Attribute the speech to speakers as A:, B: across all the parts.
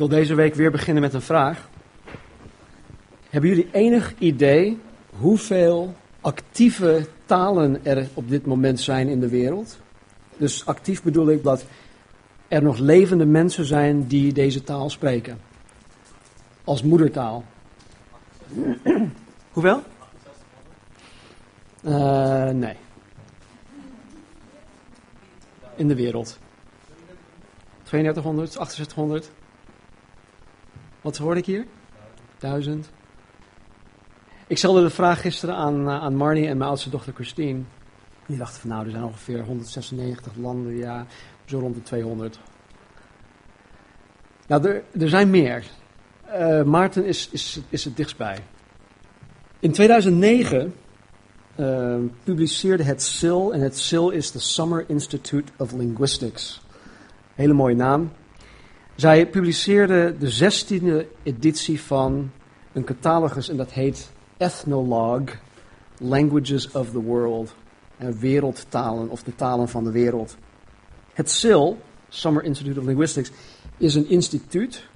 A: wil deze week weer beginnen met een vraag. Hebben jullie enig idee hoeveel actieve talen er op dit moment zijn in de wereld? Dus actief bedoel ik dat er nog levende mensen zijn die deze taal spreken. Als moedertaal. Hoeveel? Uh, nee. In de wereld. 3200, 6800. Wat hoorde ik hier? 1000. Ik stelde de vraag gisteren aan, uh, aan Marnie en mijn oudste dochter Christine. Die dachten van nou, er zijn ongeveer 196 landen, ja, zo rond de 200. Nou, er, er zijn meer. Uh, Maarten is, is, is het dichtstbij. In 2009 uh, publiceerde het SIL, en het SIL is de Summer Institute of Linguistics. Hele mooie naam. Zij publiceerde de zestiende editie van een catalogus en dat heet Ethnologue, Languages of the World. En wereldtalen of de talen van de wereld. Het SIL, Summer Institute of Linguistics, is een instituut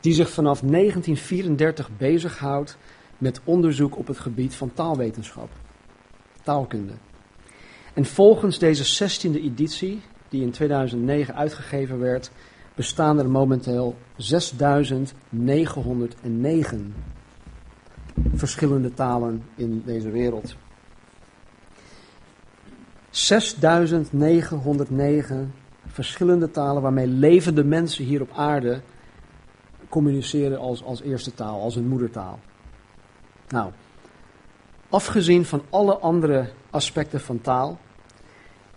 A: die zich vanaf 1934 bezighoudt met onderzoek op het gebied van taalwetenschap, taalkunde. En volgens deze 16e editie, die in 2009 uitgegeven werd, bestaan er momenteel 6909 verschillende talen in deze wereld. 6909 verschillende talen waarmee levende mensen hier op aarde communiceren als, als eerste taal, als hun moedertaal. Nou, afgezien van alle andere aspecten van taal,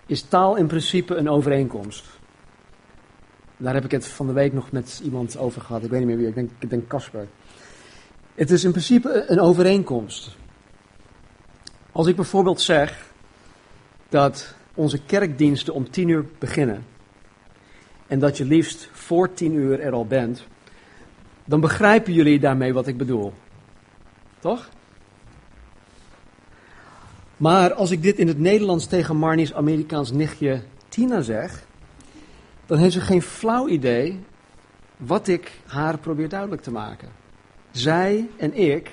A: is taal in principe een overeenkomst. Daar heb ik het van de week nog met iemand over gehad. Ik weet niet meer wie, ik denk, ik denk Casper. Het is in principe een overeenkomst. Als ik bijvoorbeeld zeg dat onze kerkdiensten om tien uur beginnen en dat je liefst voor tien uur er al bent, dan begrijpen jullie daarmee wat ik bedoel. Toch? Maar als ik dit in het Nederlands tegen Marnie's Amerikaans nichtje Tina zeg, dan heeft ze geen flauw idee wat ik haar probeer duidelijk te maken. Zij en ik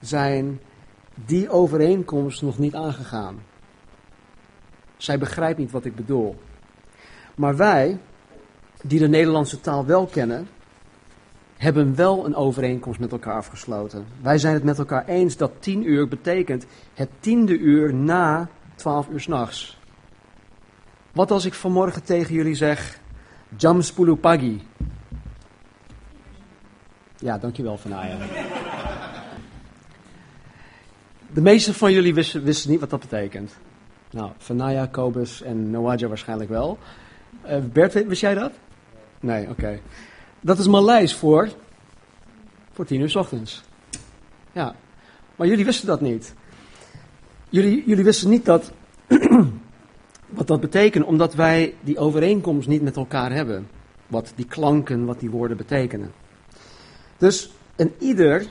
A: zijn die overeenkomst nog niet aangegaan. Zij begrijpt niet wat ik bedoel. Maar wij, die de Nederlandse taal wel kennen, hebben wel een overeenkomst met elkaar afgesloten. Wij zijn het met elkaar eens dat tien uur betekent het tiende uur na twaalf uur s'nachts. Wat als ik vanmorgen tegen jullie zeg, jam pagi? Ja, dankjewel Vanaya. De meeste van jullie wisten, wisten, niet wat dat betekent. Nou, Vanaya, Kobus en Nawaja waarschijnlijk wel. Uh, Bert, wist jij dat? Nee, oké. Dat is Maleis voor, voor tien uur s ochtends. Ja, maar jullie wisten dat niet. Jullie, jullie wisten niet dat, wat dat betekent, omdat wij die overeenkomst niet met elkaar hebben. Wat die klanken, wat die woorden betekenen. Dus een ieder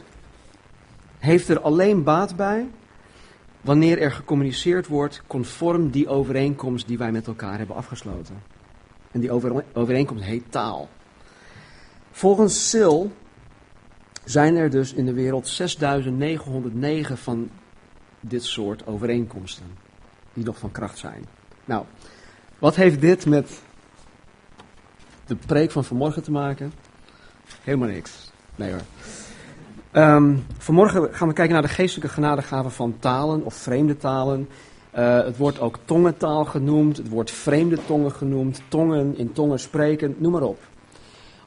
A: heeft er alleen baat bij wanneer er gecommuniceerd wordt conform die overeenkomst die wij met elkaar hebben afgesloten. En die overeenkomst heet taal. Volgens SIL zijn er dus in de wereld 6909 van dit soort overeenkomsten die nog van kracht zijn. Nou, wat heeft dit met de preek van vanmorgen te maken? Helemaal niks. Nee hoor. Um, vanmorgen gaan we kijken naar de geestelijke genadegaven van talen of vreemde talen. Uh, het wordt ook tongentaal genoemd, het wordt vreemde tongen genoemd, tongen in tongen spreken, noem maar op.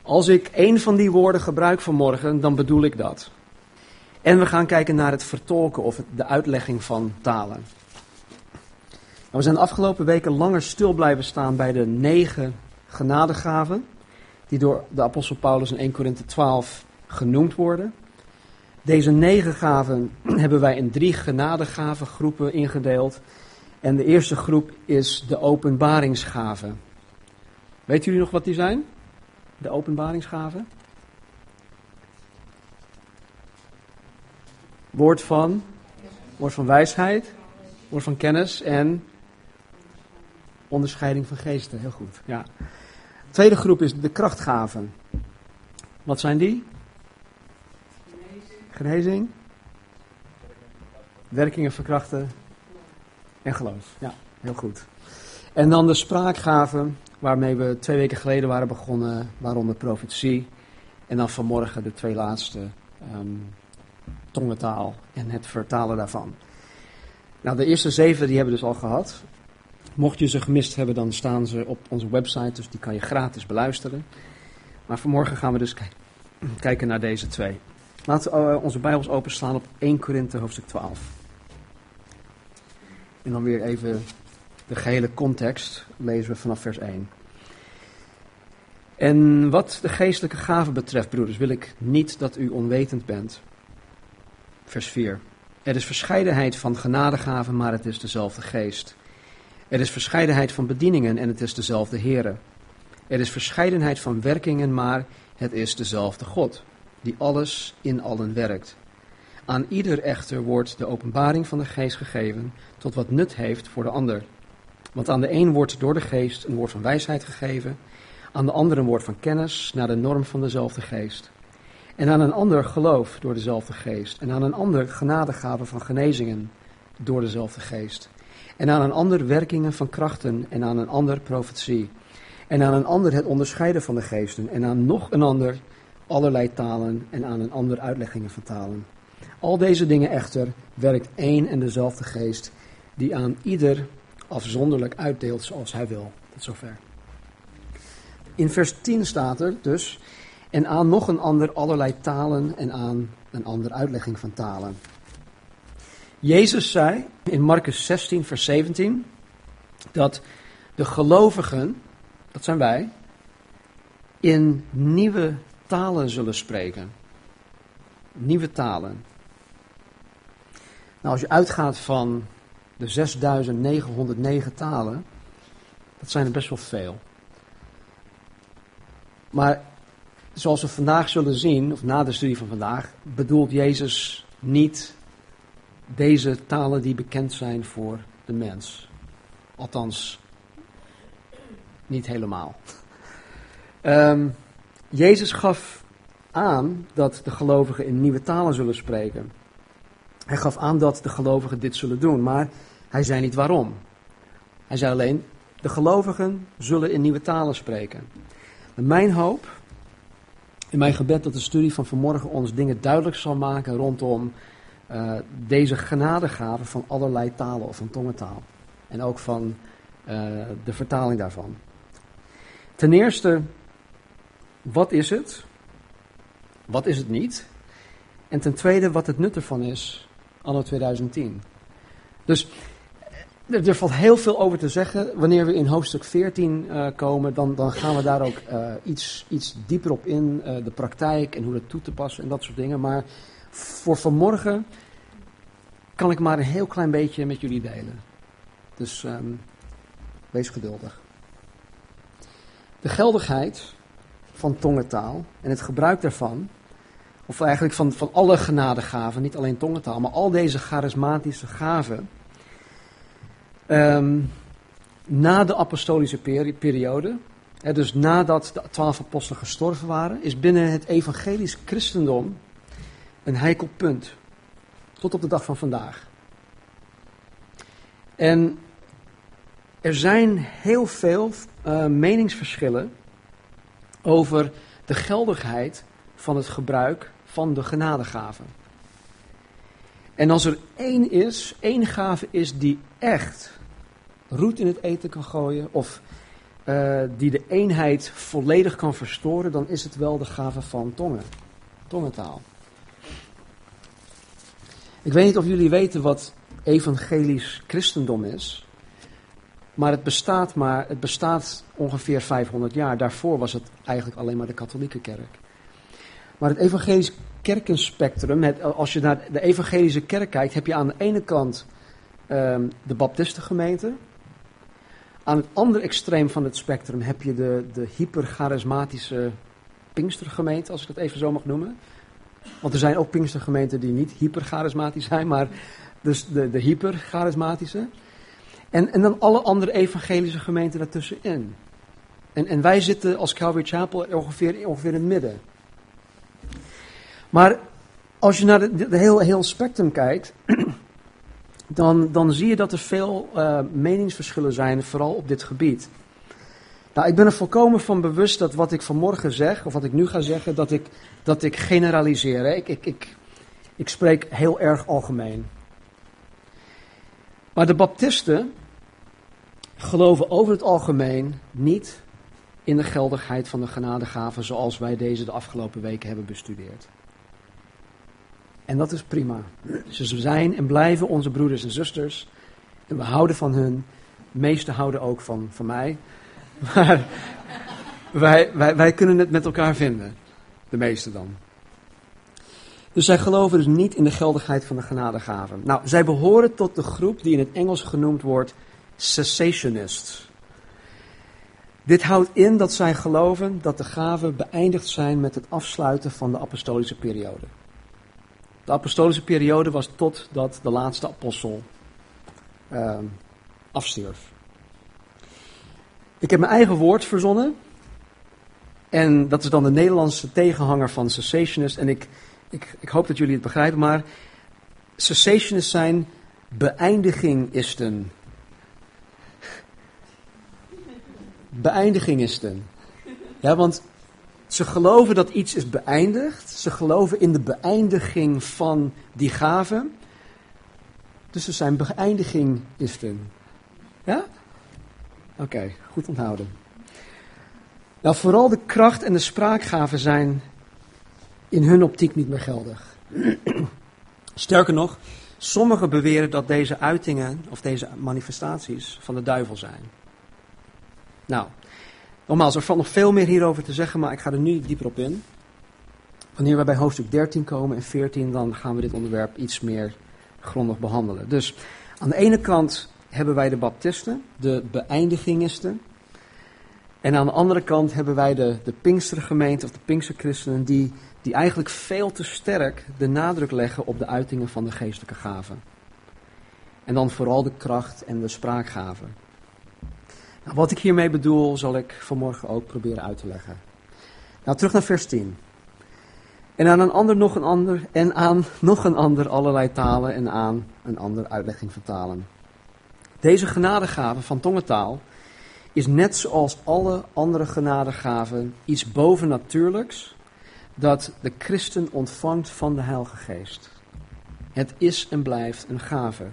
A: Als ik één van die woorden gebruik vanmorgen, dan bedoel ik dat. En we gaan kijken naar het vertolken of de uitlegging van talen. Nou, we zijn de afgelopen weken langer stil blijven staan bij de negen genadegaven, die door de apostel Paulus in 1 Korinthe 12 genoemd worden. Deze negen gaven hebben wij in drie genadegavengroepen ingedeeld. En de eerste groep is de openbaringsgaven. Weet jullie nog wat die zijn? De openbaringsgaven? Woord van, woord van wijsheid, woord van kennis en onderscheiding van geesten. Heel goed. Ja. De tweede groep is de krachtgaven. Wat zijn die? Genezing. Werkingen verkrachten. En geloof. Ja, heel goed. En dan de spraakgaven, waarmee we twee weken geleden waren begonnen, waaronder profetie. En dan vanmorgen de twee laatste, um, tongentaal en het vertalen daarvan. Nou, de eerste zeven die hebben we dus al gehad. Mocht je ze gemist hebben, dan staan ze op onze website, dus die kan je gratis beluisteren. Maar vanmorgen gaan we dus kijken naar deze twee. Laten we uh, onze Bijbels openslaan op 1 Korinthe hoofdstuk 12. En dan weer even de gehele context lezen we vanaf vers 1. En wat de geestelijke gaven betreft, broeders, wil ik niet dat u onwetend bent. Vers 4. Er is verscheidenheid van genadegaven, maar het is dezelfde geest. Er is verscheidenheid van bedieningen en het is dezelfde Heere. Er is verscheidenheid van werkingen, maar het is dezelfde God, die alles in allen werkt. Aan ieder echter wordt de openbaring van de geest gegeven tot wat nut heeft voor de ander. Want aan de een wordt door de geest een woord van wijsheid gegeven, aan de ander een woord van kennis naar de norm van dezelfde geest. En aan een ander geloof door dezelfde geest. En aan een ander genadegave van genezingen door dezelfde geest. En aan een ander werkingen van krachten en aan een ander profetie. En aan een ander het onderscheiden van de geesten. En aan nog een ander allerlei talen en aan een ander uitleggingen van talen. Al deze dingen echter werkt één en dezelfde geest, die aan ieder afzonderlijk uitdeelt zoals hij wil. Tot zover. In vers 10 staat er dus, en aan nog een ander allerlei talen en aan een ander uitlegging van talen. Jezus zei in Marcus 16, vers 17, dat de gelovigen, dat zijn wij, in nieuwe talen zullen spreken. Nieuwe talen. Nou, als je uitgaat van de 6909 talen, dat zijn er best wel veel. Maar zoals we vandaag zullen zien, of na de studie van vandaag, bedoelt Jezus niet deze talen die bekend zijn voor de mens. Althans, niet helemaal. Um, Jezus gaf aan dat de gelovigen in nieuwe talen zullen spreken. Hij gaf aan dat de gelovigen dit zullen doen, maar hij zei niet waarom. Hij zei alleen, de gelovigen zullen in nieuwe talen spreken. En mijn hoop, in mijn gebed dat de studie van vanmorgen ons dingen duidelijk zal maken rondom uh, deze genadegaven van allerlei talen of van tongentaal. En ook van uh, de vertaling daarvan. Ten eerste, wat is het? Wat is het niet? En ten tweede, wat het nut ervan is, anno 2010. Dus er, valt heel veel over te zeggen. Wanneer we in hoofdstuk 14 uh, eh, komen, dan, dan, gaan we daar ook iets, iets dieper op in. De praktijk en hoe dat toe te passen en dat soort dingen. Maar voor vanmorgen kan ik maar een heel klein beetje met jullie delen. Dus um, wees geduldig. De geldigheid van tongentaal en het gebruik daarvan, of eigenlijk van, van alle genadegaven, niet alleen tongentaal, maar al deze charismatische gaven, um, na de apostolische periode, hè, dus nadat de twaalf apostelen gestorven waren, is binnen het evangelisch christendom een heikel punt. Tot op de dag van vandaag. En er zijn heel veel uh, meningsverschillen over de geldigheid van het gebruik van de genadegaven. En als er één is, één gave is die echt roet in het eten kan gooien of uh, die de eenheid volledig kan verstoren, dan is het wel de gave van tongen, tongentaal. Ik weet niet of jullie weten wat evangelisch christendom is. Maar het bestaat, maar het bestaat ongeveer 500 jaar. Daarvoor was het eigenlijk alleen maar de katholieke kerk. Maar het evangelisch kerkenspectrum, het, als je naar de evangelische kerk kijkt, heb je aan de ene kant um, de baptistengemeente. Aan het andere extreem van het spectrum heb je de, de hypercharismatische Pinkstergemeente, als ik dat even zo mag noemen. Want er zijn ook Pinkstergemeenten die niet hypercharismatisch zijn, maar dus de, de hypercharismatische. En, en dan alle andere evangelische gemeenten daartussenin. En, en wij zitten als Calvary Chapel ongeveer, ongeveer in het midden. Maar als je naar het heel, heel spectrum kijkt, dan, dan zie je dat er veel uh, meningsverschillen zijn, vooral op dit gebied. Nou, ik ben er volkomen van bewust dat wat ik vanmorgen zeg, of wat ik nu ga zeggen, dat ik, dat ik generaliseer. Hè? Ik, ik, ik, ik spreek heel erg algemeen. Maar de baptisten geloven over het algemeen niet in de geldigheid van de genadegaven zoals wij deze de afgelopen weken hebben bestudeerd. En dat is prima. Ze zijn en blijven onze broeders en zusters. En we houden van hun. Meesten houden ook van, van mij. Maar wij, wij, wij kunnen het met elkaar vinden. De meesten dan. Dus zij geloven dus niet in de geldigheid van de genadegaven. Nou, zij behoren tot de groep die in het Engels genoemd wordt cessationists. Dit houdt in dat zij geloven dat de gaven beëindigd zijn met het afsluiten van de apostolische periode. De apostolische periode was totdat de laatste apostel uh, afstierf. Ik heb mijn eigen woord verzonnen. En dat is dan de Nederlandse tegenhanger van cessationist. En ik, ik, ik hoop dat jullie het begrijpen, maar cessationists zijn beëindigingisten. Beëindigingisten. Ja, want ze geloven dat iets is beëindigd. Ze geloven in de beëindiging van die gaven. Dus ze zijn beëindigingisten. Ja? Oké, goed onthouden. Nou, vooral de kracht en de spraakgaven zijn in hun optiek niet meer geldig. Sterker nog, sommigen beweren dat deze uitingen of deze manifestaties van de duivel zijn. Nou, nogmaals, er valt nog veel meer hierover te zeggen, maar ik ga er nu dieper op in. Wanneer we bij hoofdstuk 13 komen en 14, dan gaan we dit onderwerp iets meer grondig behandelen. Dus aan de ene kant hebben wij de baptisten, de beëindigingisten. En aan de andere kant hebben wij de, de Pinkstergemeente of de Pinksterchristenen die, die eigenlijk veel te sterk de nadruk leggen op de uitingen van de geestelijke gaven. En dan vooral de kracht en de spraakgaven. Nou, wat ik hiermee bedoel, zal ik vanmorgen ook proberen uit te leggen. Nou, terug naar vers 10. En aan een ander nog een ander, en aan nog een ander allerlei talen en aan een ander uitlegging vertalen. Deze genadegave van tongentaal is net zoals alle andere genadegaven iets bovennatuurlijks dat de christen ontvangt van de Heilige Geest. Het is en blijft een gave.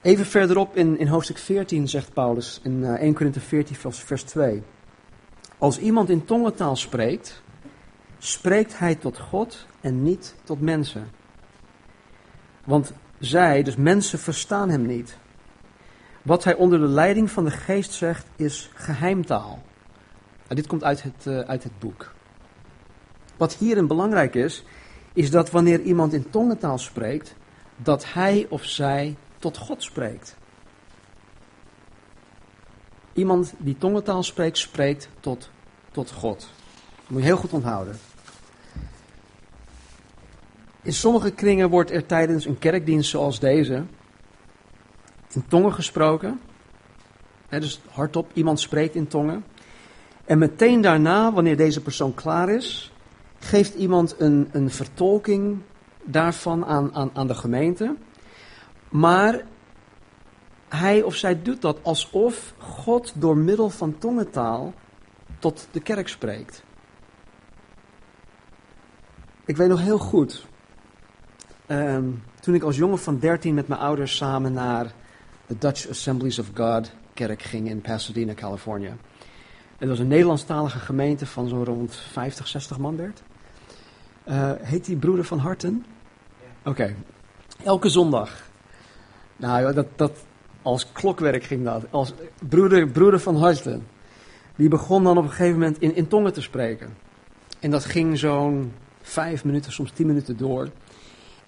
A: Even verderop in, in hoofdstuk 14 zegt Paulus in uh, 1 Corinthië 14 vers, vers 2. Als iemand in tongentaal spreekt, spreekt hij tot God en niet tot mensen. Want zij, dus mensen, verstaan hem niet. Wat hij onder de leiding van de geest zegt is geheimtaal. Nou, dit komt uit het, uh, uit het boek. Wat hierin belangrijk is, is dat wanneer iemand in tongentaal spreekt, dat hij of zij tot God spreekt. Iemand die tongentaal spreekt, spreekt tot, tot God. Dat moet je heel goed onthouden. In sommige kringen wordt er tijdens een kerkdienst zoals deze in tongen gesproken. dus hardop, iemand spreekt in tongen. En meteen daarna, wanneer deze persoon klaar is, geeft iemand een, een vertolking daarvan aan, aan, aan de gemeente. Maar hij of zij doet dat alsof God door middel van tongentaal tot de kerk spreekt. Ik weet nog heel goed, ehm, toen ik als jongen van 13 met mijn ouders samen naar de Dutch Assemblies of God kerk ging in Pasadena, Californië. Het was een Nederlandstalige gemeente van zo'n rond 50, 60 man, Bert. Uh, heet die Broeder van Harten? Oké. Elke zondag. Nou, dat, dat, als klokwerk ging dat. Als broeder, broeder van Harten. Die begon dan op een gegeven moment in, in tongen te spreken. En dat ging zo'n vijf minuten, soms tien minuten door.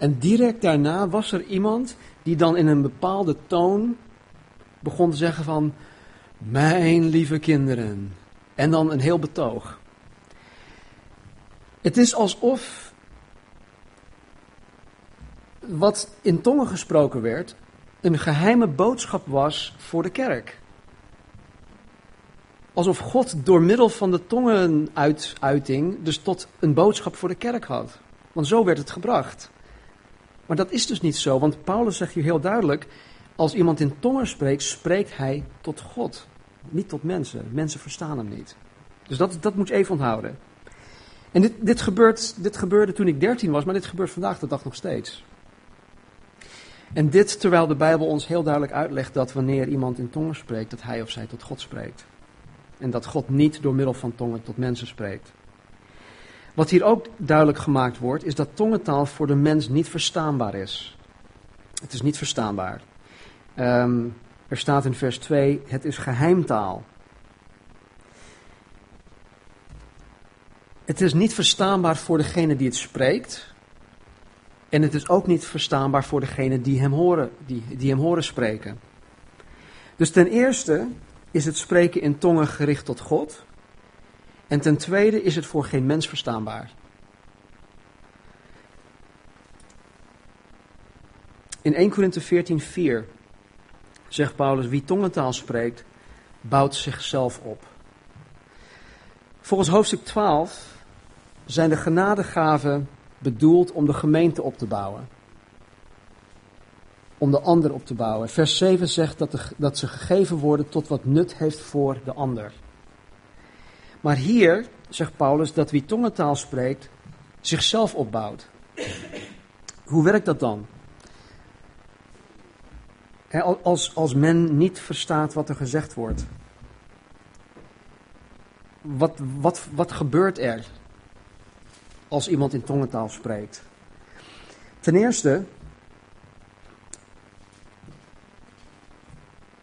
A: En direct daarna was er iemand die dan in een bepaalde toon begon te zeggen van, mijn lieve kinderen. En dan een heel betoog. Het is alsof wat in tongen gesproken werd, een geheime boodschap was voor de kerk. alsof God door middel van de tongenuiting dus tot een boodschap voor de kerk had. Want zo werd het gebracht. Maar dat is dus niet zo, want Paulus zegt hier heel duidelijk, als iemand in tongen spreekt, spreekt hij tot God, niet tot mensen. Mensen verstaan hem niet. Dus dat, dat moet je even onthouden. En dit, dit, gebeurt, dit gebeurde toen ik 13 was, maar dit gebeurt vandaag de dag nog steeds. En dit terwijl de Bijbel ons heel duidelijk uitlegt dat wanneer iemand in tongen spreekt, dat hij of zij tot God spreekt. En dat God niet door middel van tongen tot mensen spreekt. Wat hier ook duidelijk gemaakt wordt, is dat tongentaal voor de mens niet verstaanbaar is. Het is niet verstaanbaar. Ehm, er staat in vers 2, het is geheimtaal. Het is niet verstaanbaar voor degene die het spreekt. En het is ook niet verstaanbaar voor degene die hem horen, die, die hem horen spreken. Dus ten eerste is het spreken in tongen gericht tot God. En ten tweede is het voor geen mens verstaanbaar. In 1 Korinthe 14:4 zegt Paulus: Wie tongentaal spreekt, bouwt zichzelf op. Volgens hoofdstuk 12 zijn de genadegaven bedoeld om de gemeente op te bouwen. Om de ander op te bouwen. Vers 7 zegt dat, dat ze gegeven worden tot wat nut heeft voor de ander. Maar hier zegt Paulus dat wie tongentaal spreekt, zichzelf opbouwt. Hoe werkt dat dan? als, als men niet verstaat wat er gezegd wordt. Wat, wat, wat gebeurt er als iemand in tongentaal spreekt? Ten eerste,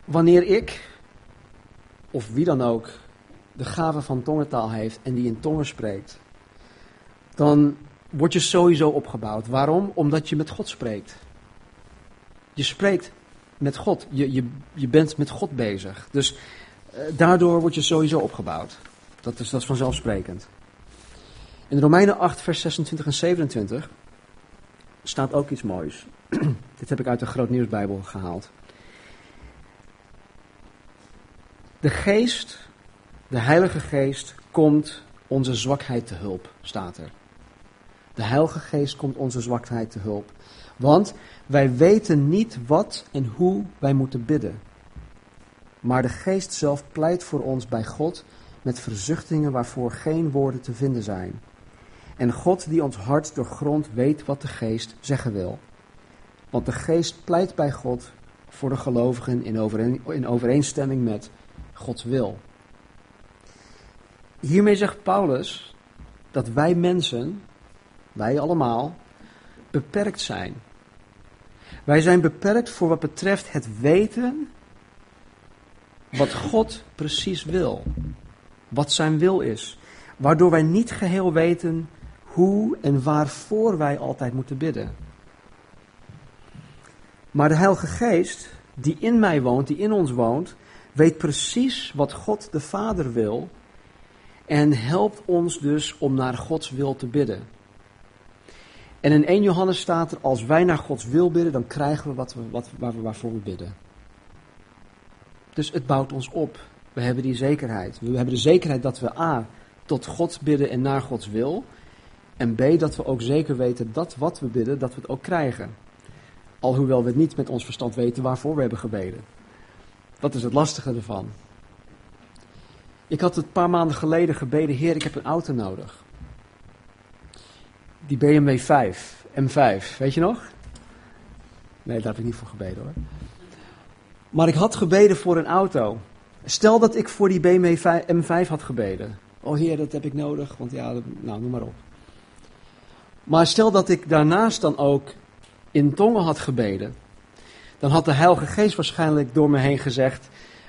A: wanneer ik, of wie dan ook, de gave van tongentaal heeft en die in tongen spreekt, dan word je sowieso opgebouwd. Waarom? Omdat je met God spreekt. Je spreekt met God. Je, je, je bent met God bezig. Dus eh, daardoor word je sowieso opgebouwd. Dat is, dat is vanzelfsprekend. In Romeinen 8, vers 26 en 27 staat ook iets moois. Dit heb ik uit de Groot Nieuwsbijbel gehaald. De geest de Heilige Geest komt onze zwakheid te hulp, staat er. De Heilige Geest komt onze zwakheid te hulp. Want wij weten niet wat en hoe wij moeten bidden. Maar de Geest zelf pleit voor ons bij God met verzuchtingen waarvoor geen woorden te vinden zijn. En God die ons hart doorgrond weet wat de Geest zeggen wil. Want de Geest pleit bij God voor de gelovigen in, overeenstemming met Gods wil. Hiermee zegt Paulus dat wij mensen, wij allemaal, beperkt zijn. Wij zijn beperkt voor wat betreft het weten wat God precies wil. Wat zijn wil is. Waardoor wij niet geheel weten hoe en waarvoor wij altijd moeten bidden. Maar de Heilige Geest, die in mij woont, die in ons woont, weet precies wat God de Vader wil en helpt ons dus om naar Gods wil te bidden. En in 1 Johannes staat er, als wij naar Gods wil bidden, dan krijgen we, wat we, wat, waar we waarvoor we bidden. Dus het bouwt ons op. We hebben die zekerheid. We hebben de zekerheid dat we A, tot God bidden en naar Gods wil. En B, dat we ook zeker weten dat wat we bidden, dat we het ook krijgen. Alhoewel we het niet met ons verstand weten waarvoor we hebben gebeden. Dat is het lastige ervan. Ik had een paar maanden geleden gebeden, Heer, ik heb een auto nodig. Die BMW 5, M5, weet je nog? Nee, daar heb ik niet voor gebeden hoor. Maar ik had gebeden voor een auto. Stel dat ik voor die BMW M5 had gebeden. Oh Heer, dat heb ik nodig, want ja, nou, noem maar op. Maar stel dat ik daarnaast dan ook in tongen had gebeden. Dan had de Heilige Geest waarschijnlijk door me heen gezegd: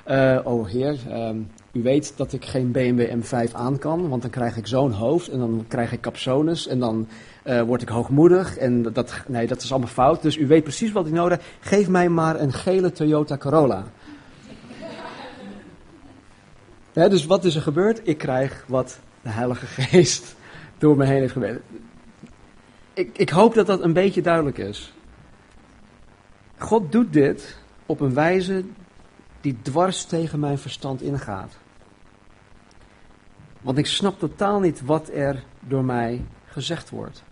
A: uh, Oh Heer, uh, u weet dat ik geen BMW M5 aan kan, want dan krijg ik zo'n hoofd en dan krijg ik capsones en dan uh, word ik hoogmoedig. En dat, nee, dat is allemaal fout. Dus u weet precies wat ik nodig heb. Geef mij maar een gele Toyota Corolla. Dus wat is er gebeurd? Ik krijg wat de Heilige Geest door me heen heeft gebeden. Ik, ik hoop dat dat een beetje duidelijk is. God doet dit op een wijze die dwars tegen mijn verstand ingaat. Want ik snap totaal niet wat er door mij gezegd wordt.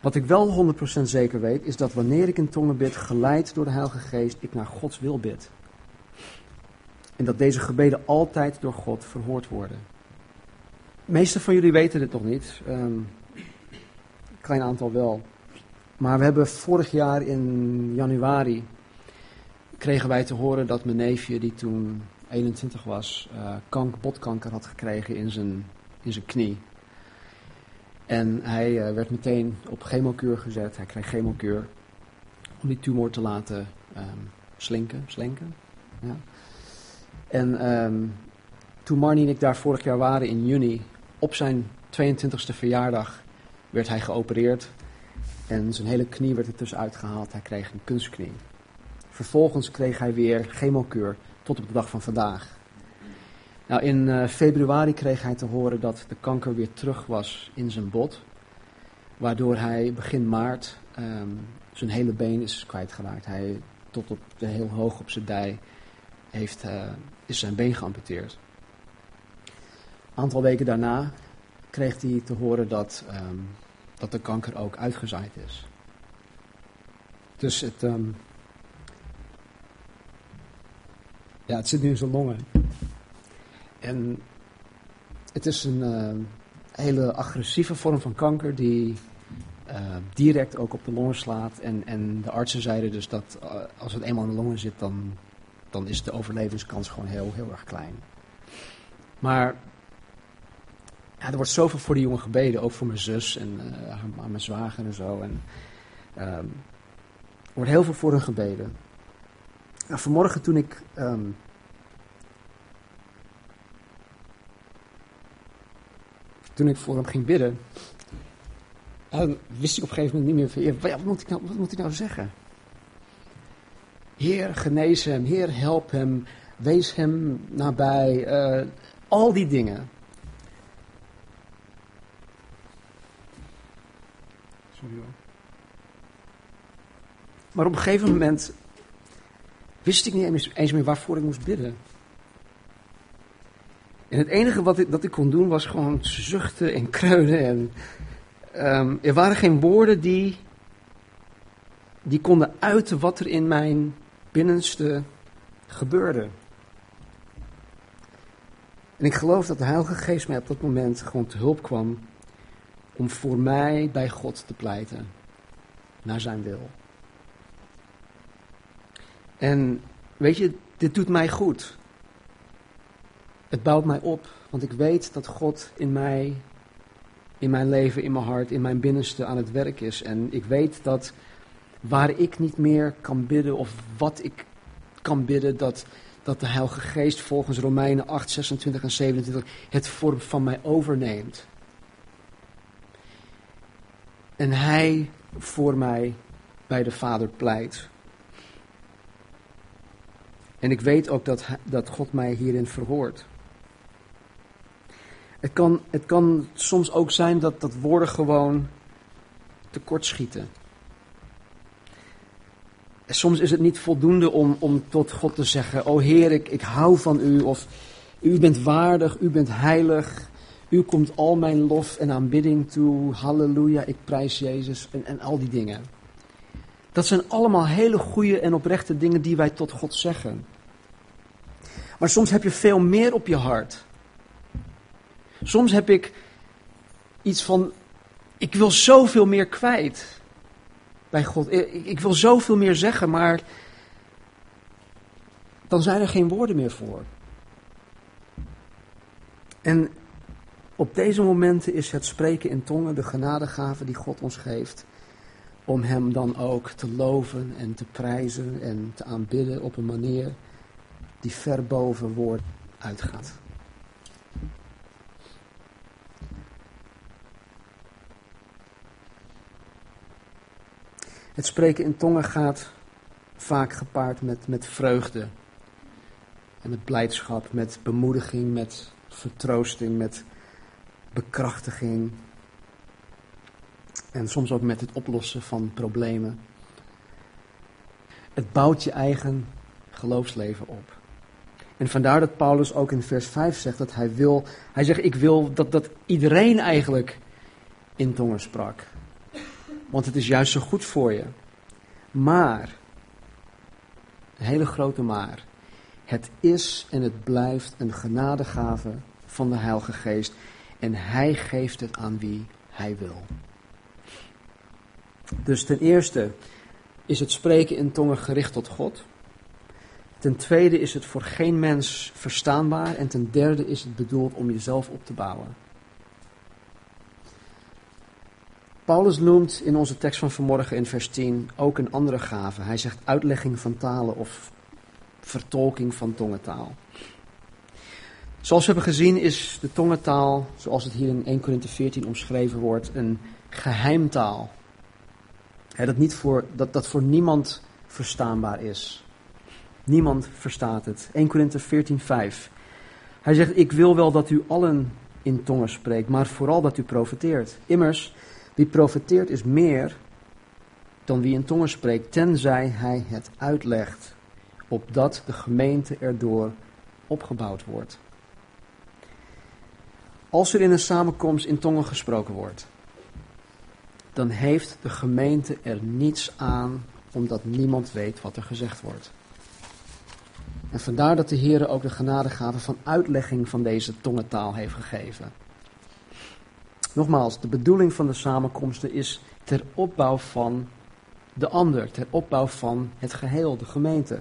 A: Wat ik wel 100% zeker weet, is dat wanneer ik in tongen bid, geleid door de Heilige Geest, ik naar Gods wil bid. En dat deze gebeden altijd door God verhoord worden. De meeste van jullie weten dit nog niet. Een klein aantal wel. Maar we hebben vorig jaar in januari kregen wij te horen dat mijn neefje, die toen 21 was, uh, kank, botkanker had gekregen in zijn, in zijn knie. En hij uh, werd meteen op chemokuur gezet. Hij kreeg chemokuur om die tumor te laten um, slinken, slinken. Ja. En um, toen Marnie en ik daar vorig jaar waren in juni, op zijn 22e verjaardag, werd hij geopereerd. En zijn hele knie werd er tussenuit gehaald. Hij kreeg een kunstknie. Vervolgens kreeg hij weer chemokuur tot op de dag van vandaag. Nou, in uh, februari kreeg hij te horen dat de kanker weer terug was in zijn bot. Waardoor hij begin maart um, zijn hele been is kwijtgeraakt. Hij tot op de heel hoog op zijn dij heeft, uh, is zijn been geamputeerd. Een aantal weken daarna kreeg hij te horen dat, um, dat de kanker ook uitgezaaid is. Dus het, um, ja, het zit nu in zijn longen. En het is een uh, hele agressieve vorm van kanker die uh, direct ook op de longen slaat. En, en de artsen zeiden dus dat uh, als het eenmaal in de longen zit, dan, dan is de overlevingskans gewoon heel, heel erg klein. Maar ja, er wordt zoveel voor die jongen gebeden, ook voor mijn zus en mijn zwager en zo. En, um, er wordt heel veel voor hen gebeden. Nou, vanmorgen toen ik um, toen ik voor hem ging bidden, dan wist ik op een gegeven moment niet meer van, wat, moet ik nou, wat moet ik nou zeggen? Heer, genees hem. Heer, help hem. Wees hem nabij. Uh, al die dingen. Sorry hoor. Maar op een gegeven moment wist ik niet eens meer waarvoor ik moest bidden. En het enige wat ik, dat ik kon doen was gewoon zuchten en kreunen. En, um, er waren geen woorden die, die konden uiten wat er in mijn binnenste gebeurde. En ik geloof dat de Heilige Geest mij op dat moment gewoon te hulp kwam om voor mij bij God te pleiten, naar zijn wil. En weet je, dit doet mij goed. Het bouwt mij op, want ik weet dat God in mij, in mijn leven, in mijn hart, in mijn binnenste aan het werk is. En ik weet dat waar ik niet meer kan bidden of wat ik kan bidden, dat, dat de Heilige Geest volgens Romeinen 8, 26 en 27 het vorm van mij overneemt. En Hij voor mij bij de Vader pleit. En ik weet ook dat, dat God mij hierin verhoort. Het kan, het kan soms ook zijn dat, dat woorden gewoon tekortschieten. En soms is het niet voldoende om, om tot God te zeggen: O Heer, ik, ik hou van u. Of u bent waardig, u bent heilig. U komt al mijn lof en aanbidding toe. Halleluja, ik prijs Jezus. En, en al die dingen. Dat zijn allemaal hele goede en oprechte dingen die wij tot God zeggen. Maar soms heb je veel meer op je hart. Soms heb ik iets van, ik wil zoveel meer kwijt bij God. Ik, wil zoveel meer zeggen, maar dan zijn er geen woorden meer voor. En op deze momenten is het spreken in tongen de genadegave die God ons geeft. Om Hem dan ook te loven en te prijzen en te aanbidden op een manier die ver boven woord uitgaat. Het spreken in tongen gaat vaak gepaard met, met vreugde. En met blijdschap, met bemoediging, met vertroosting, met bekrachtiging. En soms ook met het oplossen van problemen. Het bouwt je eigen geloofsleven op. En vandaar dat Paulus ook in vers 5 zegt dat hij wil, hij zegt ik wil dat, dat iedereen eigenlijk in tongen sprak. Want het is juist zo goed voor je. Maar, een hele grote maar, het is en het blijft een genadegave van de Heilige Geest. En Hij geeft het aan wie Hij wil. Dus ten eerste is het spreken in tongen gericht tot God. Ten tweede is het voor geen mens verstaanbaar. En ten derde is het bedoeld om jezelf op te bouwen. Paulus noemt in onze tekst van vanmorgen in vers 10 ook een andere gave. Hij zegt uitlegging van talen of vertolking van tongentaal. Zoals we hebben gezien is de tongentaal, zoals het hier in 1 Corinthe 14 omschreven wordt, een geheimtaal. Dat, niet voor, dat, dat voor niemand verstaanbaar is. Niemand verstaat het. 1 Korinthe 14, 5. Hij zegt, ik wil wel dat u allen in tongen spreekt, maar vooral dat u profeteert. Immers, wie profeteert is meer dan wie in tongen spreekt, tenzij hij het uitlegt, opdat de gemeente erdoor opgebouwd wordt. Als er in een samenkomst in tongen gesproken wordt, dan heeft de gemeente er niets aan omdat niemand weet wat er gezegd wordt. En vandaar dat de Heer ook de genadegave van uitlegging van deze tongentaal heeft gegeven. Nogmaals, de bedoeling van de samenkomsten is ter opbouw van de ander, ter opbouw van het geheel, de gemeente.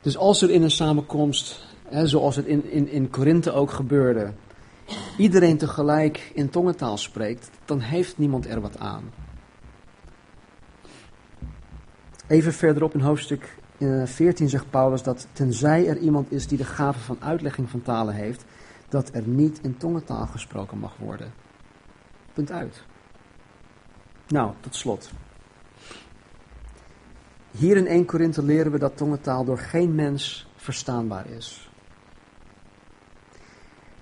A: Dus als er in een samenkomst, hè, zoals het in, in, in Korinthe ook gebeurde, iedereen tegelijk in tongentaal spreekt, dan heeft niemand er wat aan. Even verderop in hoofdstuk 14 zegt Paulus dat tenzij er iemand is die de gave van uitlegging van talen heeft, dat er niet in tongentaal gesproken mag worden. Punt uit. Nou, tot slot. Hier in 1 Korinthe leren we dat tongentaal door geen mens verstaanbaar is.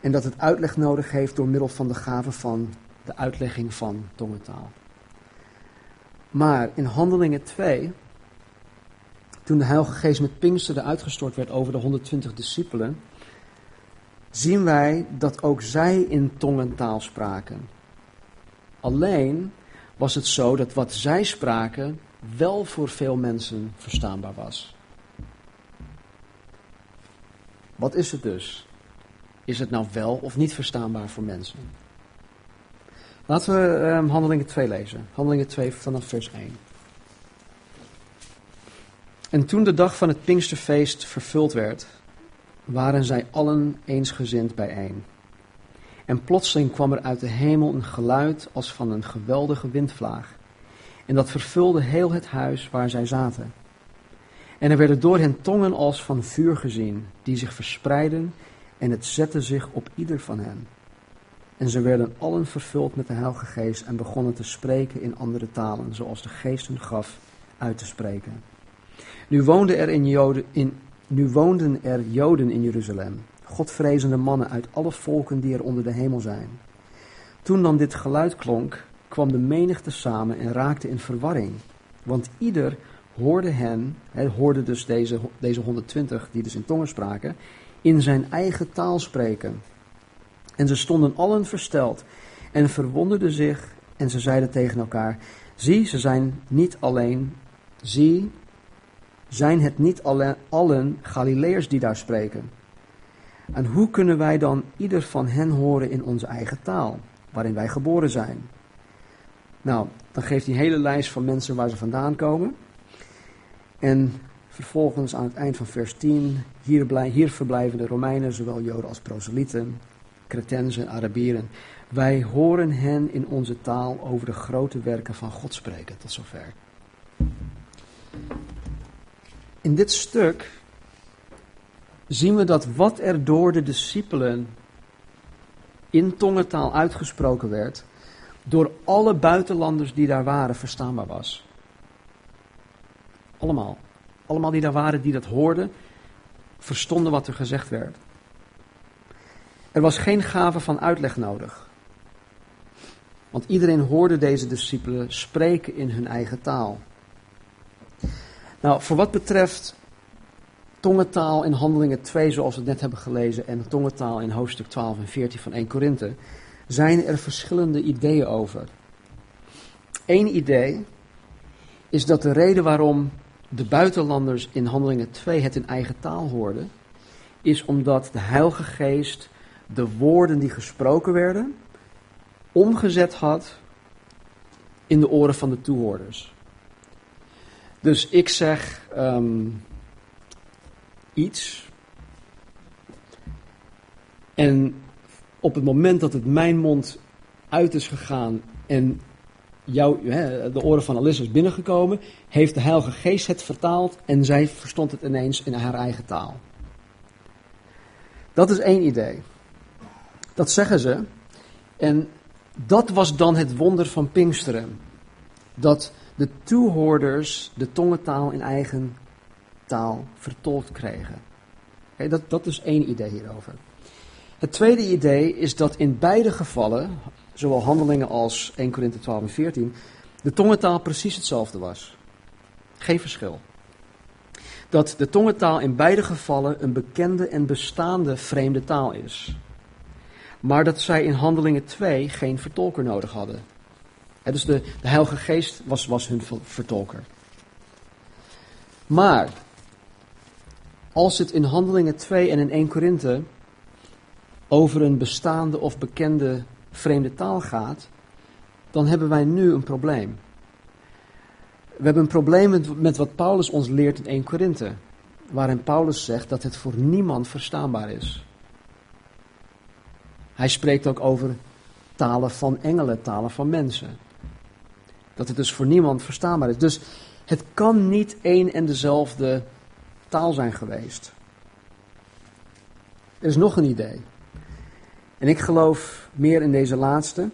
A: En dat het uitleg nodig heeft door middel van de gave van de uitlegging van tongentaal. Maar in Handelingen 2 toen de Heilige Geest met Pinksteren uitgestort werd over de 120 discipelen, zien wij dat ook zij in tongentaal spraken. Alleen was het zo dat wat zij spraken wel voor veel mensen verstaanbaar was. Wat is het dus? Is het nou wel of niet verstaanbaar voor mensen? Laten we um, Handelingen 2 lezen. Handelingen 2 vanaf vers 1. En toen de dag van het Pinksterfeest vervuld werd, waren zij allen eensgezind bijeen. En plotseling kwam er uit de hemel een geluid als van een geweldige windvlaag. En dat vervulde heel het huis waar zij zaten. En er werden door hen tongen als van vuur gezien, die zich verspreidden, en het zette zich op ieder van hen. En ze werden allen vervuld met de Heilige Geest en begonnen te spreken in andere talen, zoals de Geest hun gaf uit te spreken. Nu, woonden er in Joden, in, nu woonden er Joden in Jeruzalem, godvrezende mannen uit alle volken die er onder de hemel zijn. Toen dan dit geluid klonk, kwam de menigte samen en raakte in verwarring. Want ieder hoorde hen, hij hoorde dus deze, deze 120 die dus in tongen spraken, in zijn eigen taal spreken. En ze stonden allen versteld en verwonderden zich en ze zeiden tegen elkaar, zie, ze zijn niet alleen, zie, zijn het niet alle, allen Galileërs die daar spreken? En hoe kunnen wij dan ieder van hen horen in onze eigen taal, waarin wij geboren zijn? Nou, dan geeft hij een hele lijst van mensen waar ze vandaan komen. En vervolgens aan het eind van vers 10, hier, hier verblijven de Romeinen, zowel Joden als proselieten, Cretensen, Arabieren. Wij horen hen in onze taal over de grote werken van God spreken. Tot zover. In dit stuk zien we dat wat er door de discipelen in tongentaal uitgesproken werd, door alle buitenlanders die daar waren verstaanbaar was. Allemaal. Allemaal die daar waren, die dat hoorden, verstonden wat er gezegd werd. Er was geen gave van uitleg nodig. Want iedereen hoorde deze discipelen spreken in hun eigen taal. Nou, voor wat betreft tongentaal in Handelingen 2, zoals we het net hebben gelezen, en tongentaal in hoofdstuk 12 en 14 van 1 Korinthe, zijn er verschillende ideeën over. Eén idee is dat de reden waarom de buitenlanders in Handelingen 2 het in eigen taal hoorden, is omdat de Heilige Geest de woorden die gesproken werden omgezet had in de oren van de toehoorders. Dus ik zeg ehm, iets. En op het moment dat het mijn mond uit is gegaan en jou, de oren van Alice is binnengekomen, heeft de Heilige Geest het vertaald en zij verstond het ineens in haar eigen taal. Dat is één idee. Dat zeggen ze. En dat was dan het wonder van Pinksteren. Dat de toehoorders de tongentaal in eigen taal vertolkt kregen. dat, dat is één idee hierover. Het tweede idee is dat in beide gevallen, zowel handelingen als 1 Korinthe 12 en 14, de tongentaal precies hetzelfde was. Geen verschil. Dat de tongentaal in beide gevallen een bekende en bestaande vreemde taal is. Maar dat zij in handelingen 2 geen vertolker nodig hadden. dus de, de Heilige Geest was, was hun vertolker. Maar als het in Handelingen 2 en in 1 Korinthe over een bestaande of bekende vreemde taal gaat, dan hebben wij nu een probleem. We hebben een probleem met, wat Paulus ons leert in 1 Korinthe, waarin Paulus zegt dat het voor niemand verstaanbaar is. Hij spreekt ook over talen van engelen, talen van mensen. Dat het dus voor niemand verstaanbaar is. Dus het kan niet één en dezelfde taal zijn geweest. Er is nog een idee. En ik geloof meer in deze laatste.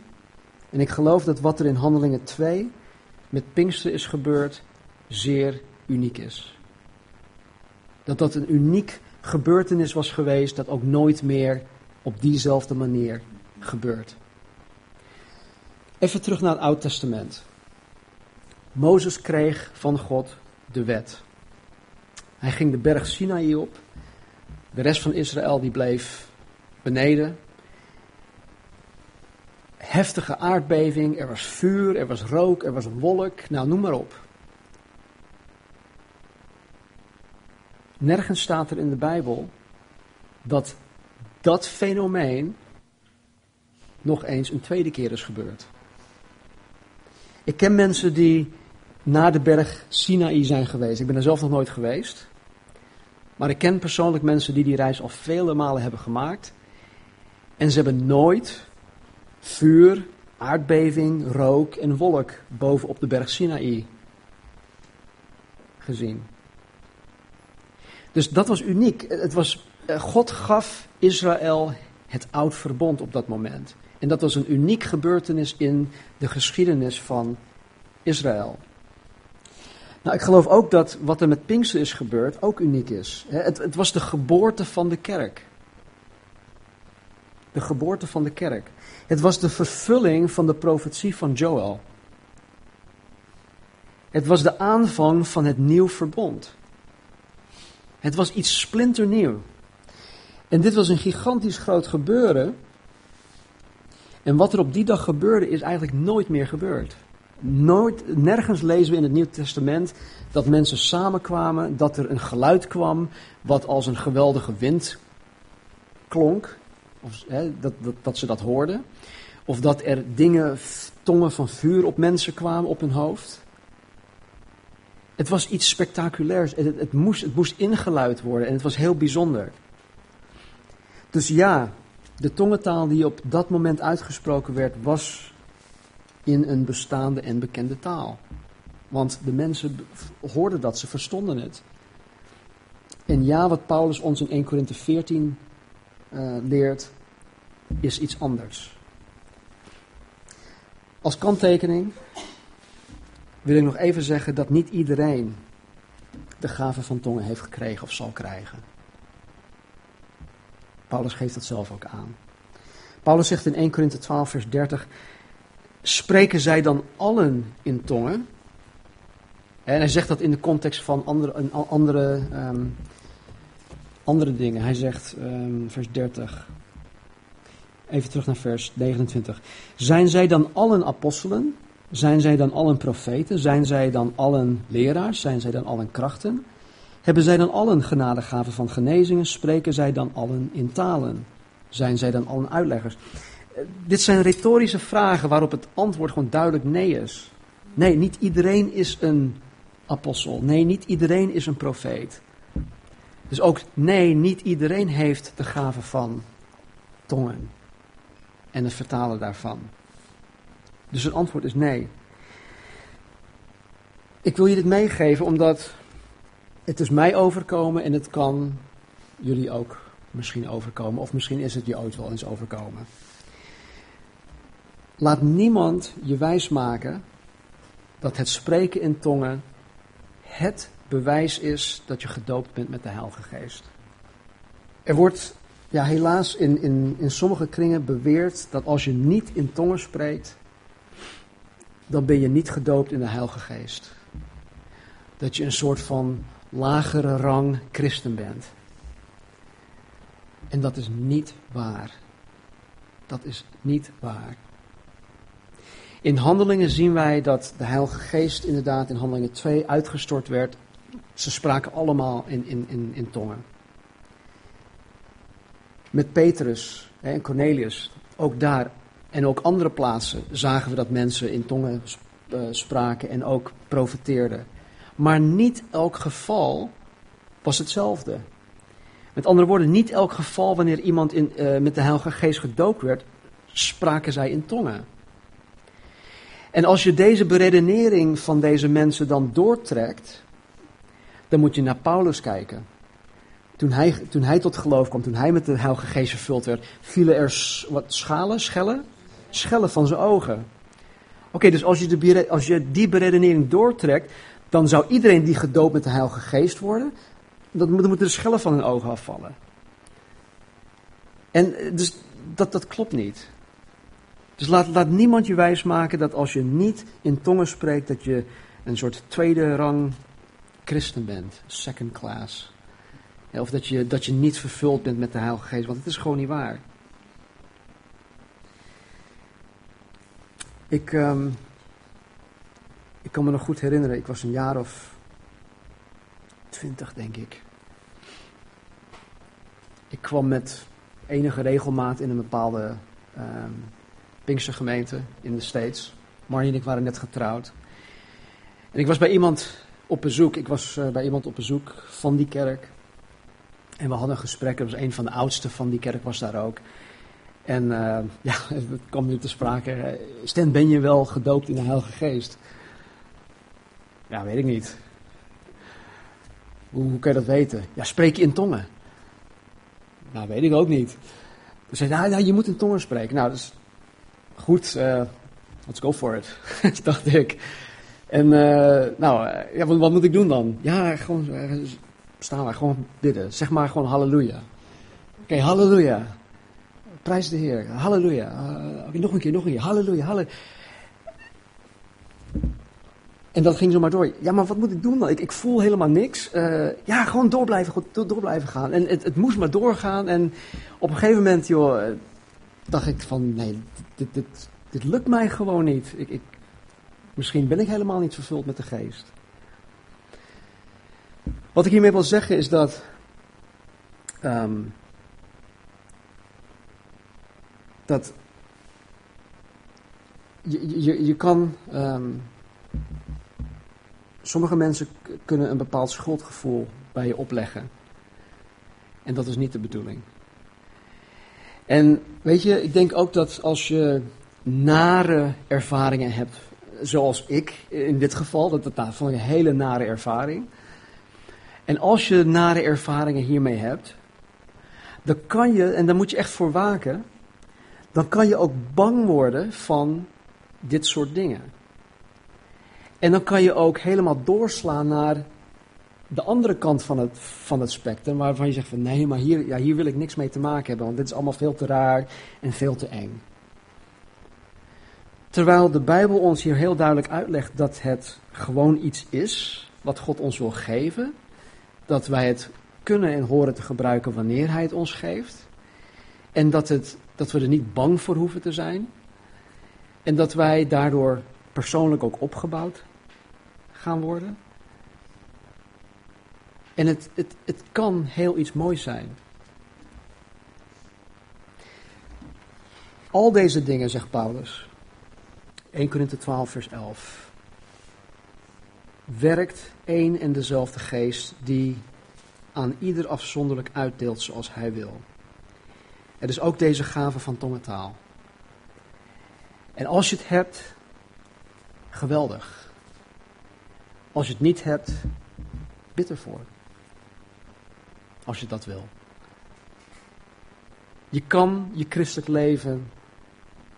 A: En ik geloof dat wat er in Handelingen 2 met Pinkster is gebeurd, zeer uniek is. Dat dat een uniek gebeurtenis was geweest, dat ook nooit meer op diezelfde manier gebeurt. Even terug naar het Oude Testament. Mozes kreeg van God de wet. Hij ging de berg Sinaï op. De rest van Israël die bleef beneden heftige aardbeving, er was vuur, er was rook, er was wolk, nou noem maar op. Nergens staat er in de Bijbel dat dat fenomeen nog eens een tweede keer is gebeurd. Ik ken mensen die naar de berg Sinaï zijn geweest. Ik ben er zelf nog nooit geweest. Maar ik ken persoonlijk mensen die die reis al vele malen hebben gemaakt. En ze hebben nooit vuur, aardbeving, rook en wolk bovenop de berg Sinaï gezien. Dus dat was uniek. Het was, eh, God gaf Israël het oud verbond op dat moment. En dat was een uniek gebeurtenis in de geschiedenis van Israël. Nou, ik geloof ook dat wat er met Pinkster is gebeurd ook uniek is. Het, het was de geboorte van de kerk. De geboorte van de kerk. Het was de vervulling van de profetie van Joel. Het was de aanvang van het nieuw verbond. Het was iets splinternieuw. En dit was een gigantisch groot gebeuren. En wat er op die dag gebeurde is eigenlijk nooit meer gebeurd. Nooit, nergens lezen we in het Nieuw Testament dat mensen samenkwamen, dat er een geluid kwam wat als een geweldige wind klonk. Of, dat, dat, dat ze dat hoorden. Of dat er dingen, tongen van vuur op mensen kwamen op hun hoofd. Het was iets spectaculairs. Het, het, moest, het moest ingeluid worden en het was heel bijzonder. Dus ja, de tongentaal die op dat moment uitgesproken werd, was in een bestaande en bekende taal. Want de mensen hoorden dat, ze verstonden het. En ja, wat Paulus ons in 1 Korinthe 14 uh, leert, is iets anders. Als kanttekening wil ik nog even zeggen dat niet iedereen de gave van tongen heeft gekregen of zal krijgen. Paulus geeft dat zelf ook aan. Paulus zegt in 1 Korinthe 12, vers 30: Spreken zij dan allen in tongen? En hij zegt dat in de context van andere, andere um, andere dingen. Hij zegt, um, vers 30. Even terug naar vers 29. Zijn zij dan allen apostelen? Zijn zij dan allen profeten? Zijn zij dan allen leraars? Zijn zij dan allen krachten? Hebben zij dan allen genadegaven van genezingen? Spreken zij dan allen in talen? Zijn zij dan allen uitleggers? Eh, dit zijn retorische vragen waarop het antwoord gewoon duidelijk nee is. Nee, niet iedereen is een apostel. Nee, niet iedereen is een profeet. Dus ook nee, niet iedereen heeft de gave van tongen en het vertalen daarvan. Dus het antwoord is nee. Ik wil je dit meegeven omdat het is mij overkomen en het kan jullie ook misschien overkomen. Of misschien is het je ooit wel eens overkomen. Laat niemand je wijsmaken dat het spreken in tongen het bewijs is dat je gedoopt bent met de Heilige Geest. Er wordt ja, helaas in, in, in sommige kringen beweerd dat als je niet in tongen spreekt, dan ben je niet gedoopt in de Heilige Geest. Dat je een soort van lagere rang christen bent. En dat is niet waar. Dat is niet waar. In handelingen zien wij dat de Heilige Geest inderdaad in handelingen 2 uitgestort werd. Ze spraken allemaal in, in, in, in tongen. Met Petrus en Cornelius, ook daar en ook andere plaatsen zagen we dat mensen in tongen eh, spraken en ook profeteerden. Maar niet elk geval was hetzelfde. Met andere woorden, niet elk geval wanneer iemand in, uh, met de Heilige Geest gedoopt werd, spraken zij in tongen. En als je deze beredenering van deze mensen dan doortrekt, dan moet je naar Paulus kijken. Toen hij, toen hij tot geloof kwam, toen hij met de Heilige Geest vervuld werd, vielen er wat schalen, schellen, schellen van zijn ogen. Oké, dus als je, de, als je die beredenering doortrekt, dan zou iedereen die gedoopt met de Heilige Geest worden, dan moeten de schellen van hun ogen afvallen. En eh, dus dat, dat klopt niet. Dus laat, laat niemand je wijsmaken dat als je niet in tongen spreekt, dat je een soort tweede rang christen bent, second class. Of dat je, dat je niet vervuld bent met de Heilige Geest, want het is gewoon niet waar. Ik, um, ik kan me nog goed herinneren, ik was een jaar of twintig, denk ik. Ik kwam met enige regelmaat in een bepaalde um, Pinkstergemeente in de States. Marnie en ik waren net getrouwd. En ik was bij iemand op bezoek. Ik was uh, bij iemand op bezoek van die kerk. En we hadden een gesprek. Er was een van de oudsten van die kerk was daar ook. En uh, ja, het kwam nu te sprake. Stan, ben je wel gedoopt in de Heilige Geest? Ja, weet ik niet. Hoe, hoe kan je dat weten? Ja, spreek je in tongen? Nou, weet ik ook niet. Dus zei nou, nou, je moet in tongen spreken. Nou, dus goed, uh, let's go for it, dacht ik. En uh, nou, ja, wat, moet ik doen dan? Ja, gewoon staan we, gewoon bidden. Zeg maar gewoon halleluja. Oké, halleluja. Prijs de Heer. Halleluja. Uh, nog een keer, nog een keer. Halleluja, halleluja. En dat ging zo maar door. Ja, maar wat moet ik doen dan? Ik, ik voel helemaal niks. Ja, gewoon door blijven, goed, door, blijven gaan. En het, het, moest maar doorgaan. En op een gegeven moment, joh, dacht ik van, nee, dit, dit, dit lukt mij gewoon niet. Ik, ik, misschien ben ik helemaal niet vervuld met de geest. Wat ik hiermee wil zeggen is dat. Um, dat je, je, je kan. Um, sommige mensen kunnen een bepaald schuldgevoel bij je opleggen. En dat is niet de bedoeling. En weet je, ik denk ook dat als je nare ervaringen hebt, zoals ik in dit geval, dat, dat nou, vond ik een hele nare ervaring. En als je nare ervaringen hiermee hebt, dan kan je, en daar moet je echt voor waken, dan kan je ook bang worden van dit soort dingen. En dan kan je ook helemaal doorslaan naar de andere kant van het, van het spectrum, waarvan je zegt van nee, maar hier, ja, hier wil ik niks mee te maken hebben, want dit is allemaal veel te raar en veel te eng. Terwijl de Bijbel ons hier heel duidelijk uitlegt dat het gewoon iets is wat God ons wil geven, dat wij het kunnen en horen te gebruiken wanneer Hij het ons geeft. En dat, het, dat we er niet bang voor hoeven te zijn. En dat wij daardoor persoonlijk ook opgebouwd gaan worden. En het, het, het kan heel iets moois zijn. Al deze dingen, zegt Paulus, 1 Korinthe 12, vers 11, werkt één en dezelfde geest die aan ieder afzonderlijk uitdeelt zoals hij wil. Het is ook deze gave van tongentaal. En als je het hebt, geweldig. Als je het niet hebt, bid ervoor. Als je dat wil. Je kan je christelijk leven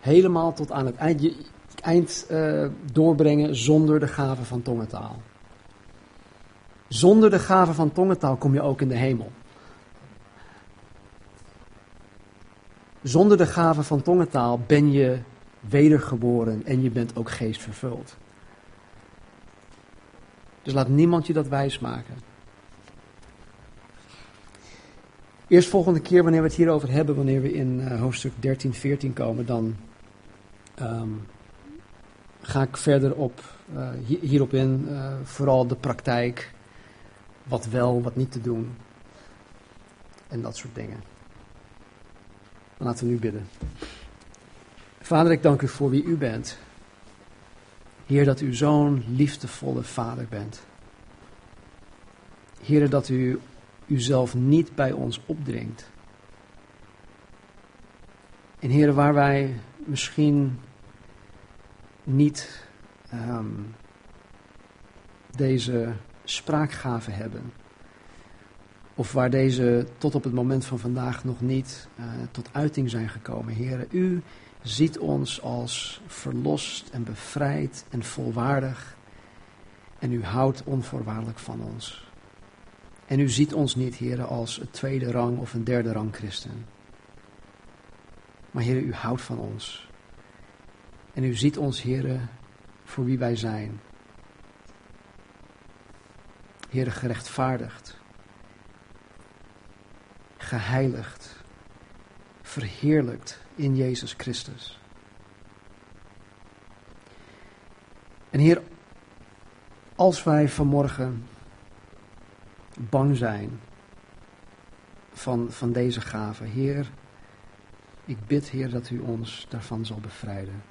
A: helemaal tot aan het eind, je, eind uh, doorbrengen zonder de gave van tongentaal. Zonder de gave van tongentaal kom je ook in de hemel. Zonder de gave van tongentaal ben je wedergeboren en je bent ook geestvervuld. Dus laat niemand je dat wijsmaken. Eerst volgende keer, wanneer we het hierover hebben, wanneer we in uh, hoofdstuk 13, 14 komen, dan um, ga ik verder op, uh, hierop in. Uh, vooral de praktijk, wat wel, wat niet te doen. En dat soort dingen. Laten we nu bidden. Vader, ik dank u voor wie u bent. Heer, dat u zo'n liefdevolle vader bent. Heer, dat u uzelf niet bij ons opdringt. En Heer, waar wij misschien niet um, deze spraakgave hebben. Of waar deze tot op het moment van vandaag nog niet uh, tot uiting zijn gekomen. Heren, u ziet ons als verlost en bevrijd en volwaardig. En u houdt onvoorwaardelijk van ons. En u ziet ons niet, heren, als een tweede rang of een derde rang christen. Maar heren, u houdt van ons. En u ziet ons, heren, voor wie wij zijn. Heren, gerechtvaardigd. Geheiligd. Verheerlijkt in Jezus Christus. En Heer, als wij vanmorgen bang zijn van, van deze gave, Heer, ik bid, Heer, dat u ons daarvan zal bevrijden.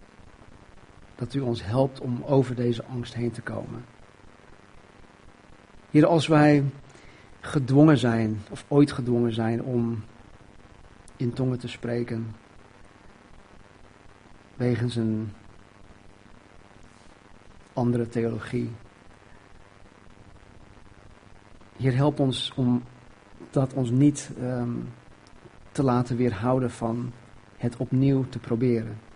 A: Dat u ons helpt om over deze angst heen te komen. Heer, als wij gedwongen zijn, of ooit gedwongen zijn om in tongen te spreken, wegens een andere theologie. Heer, help ons om dat ons niet um, te laten weerhouden van het opnieuw te proberen.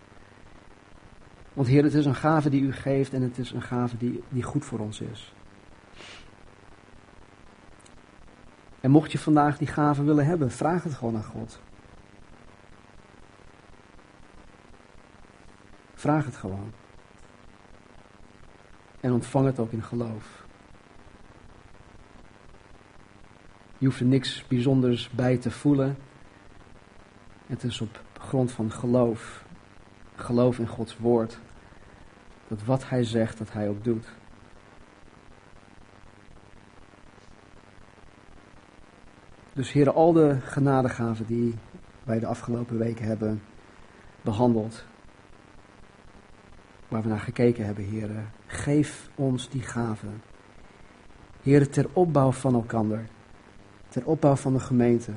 A: Want Heer, het is een gave die u geeft en het is een gave die, die goed voor ons is. En mocht je vandaag die gave willen hebben, vraag het gewoon aan God. Vraag het gewoon. En ontvang het ook in geloof. Je hoeft er niks bijzonders bij te voelen. Het is op grond van geloof. Geloof in Gods woord. Dat wat Hij zegt, dat Hij ook doet. Dus heren, al de genadegaven die wij de afgelopen weken hebben behandeld, waar we naar gekeken hebben, heren. Geef ons die gaven. Heren, ter opbouw van elkander. Ter opbouw van de gemeente.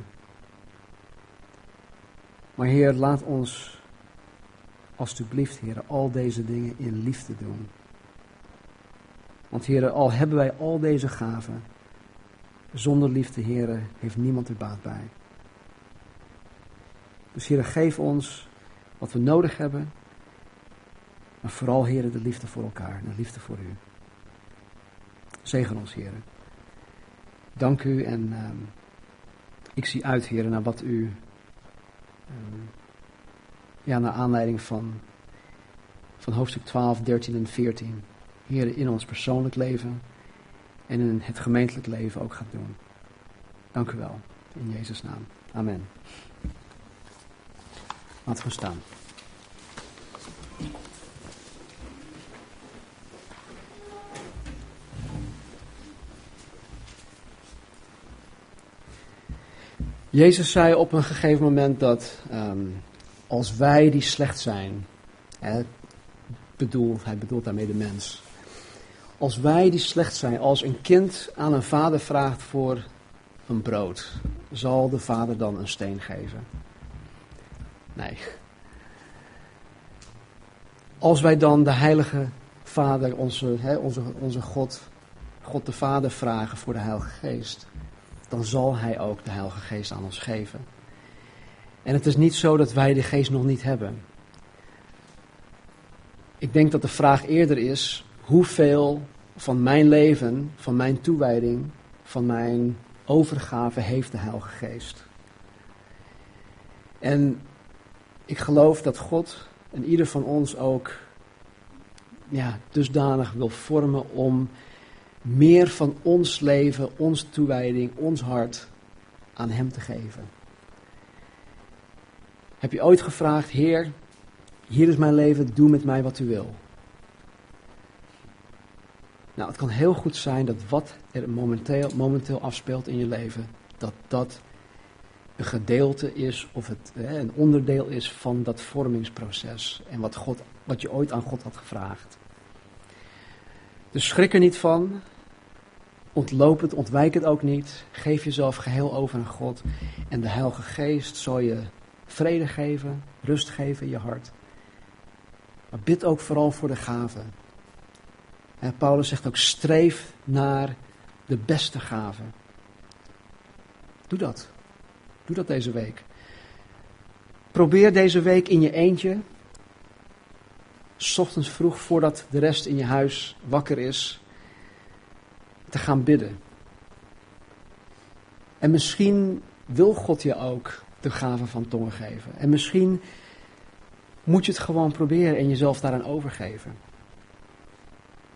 A: Maar Heer, laat ons alstublieft, Heer, al deze dingen in liefde doen. Want Heer, al hebben wij al deze gaven, zonder liefde, Heer, heeft niemand er baat bij. Dus Heer, geef ons wat we nodig hebben maar vooral, heren, de liefde voor elkaar, de liefde voor u. Zegen ons, heren. Dank u en um, ik zie uit, heren, naar wat u, um, ja, naar aanleiding van, van hoofdstuk 12, 13 en 14, heren, in ons persoonlijk leven en in het gemeentelijk leven ook gaat doen. Dank u wel. In Jezus' naam. Amen. Laten we staan. Jezus zei op een gegeven moment dat ehm, als wij die slecht zijn, hè, hij bedoelt daarmee de mens. Als wij die slecht zijn, als een kind aan een vader vraagt voor een brood, zal de vader dan een steen geven? Nee. Als wij dan de heilige vader, onze, hè, onze, onze God, God de Vader vragen voor de Heilige Geest, dan zal Hij ook de Heilige Geest aan ons geven. En het is niet zo dat wij de Geest nog niet hebben. Ik denk dat de vraag eerder is: hoeveel van mijn leven, van mijn toewijding, van mijn overgave heeft de Heilige Geest? En ik geloof dat God en ieder van ons ook ja, dusdanig wil vormen om meer van ons leven, onze toewijding, ons hart aan Hem te geven. Heb je ooit gevraagd, Heer, hier is mijn leven, doe met mij wat u wil? Nou, het kan heel goed zijn dat wat er momenteel, momenteel afspeelt in je leven, dat dat een gedeelte is of het, hè, een onderdeel is van dat vormingsproces en wat, God, wat je ooit aan God had gevraagd. Dus schrik er niet van, ontloop het, ontwijk het ook niet, geef jezelf geheel over aan God en de Heilige Geest zal je vrede geven, rust geven in je hart. Maar bid ook vooral voor de gaven. En Paulus zegt ook: streef naar de beste gaven. Doe dat. Doe dat deze week. Probeer deze week in je eentje, s ochtends vroeg voordat de rest in je huis wakker is, te gaan bidden. En misschien wil God je ook de gave van tongen geven. En misschien moet je het gewoon proberen en jezelf daaraan overgeven.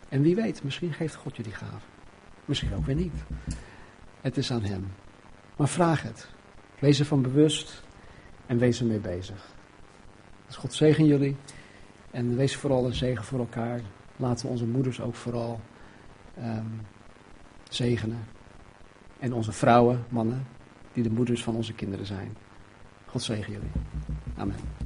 A: En wie weet, misschien geeft God je die gave. Misschien ook weer niet. Het is aan Hem. Maar vraag het. Wees ervan bewust en wees ermee bezig. Dus God zegen jullie. En wees vooral een zegen voor elkaar. Laten we onze moeders ook vooral um, zegenen. En onze vrouwen, mannen, die de moeders van onze kinderen zijn. God zegen jullie. Amen.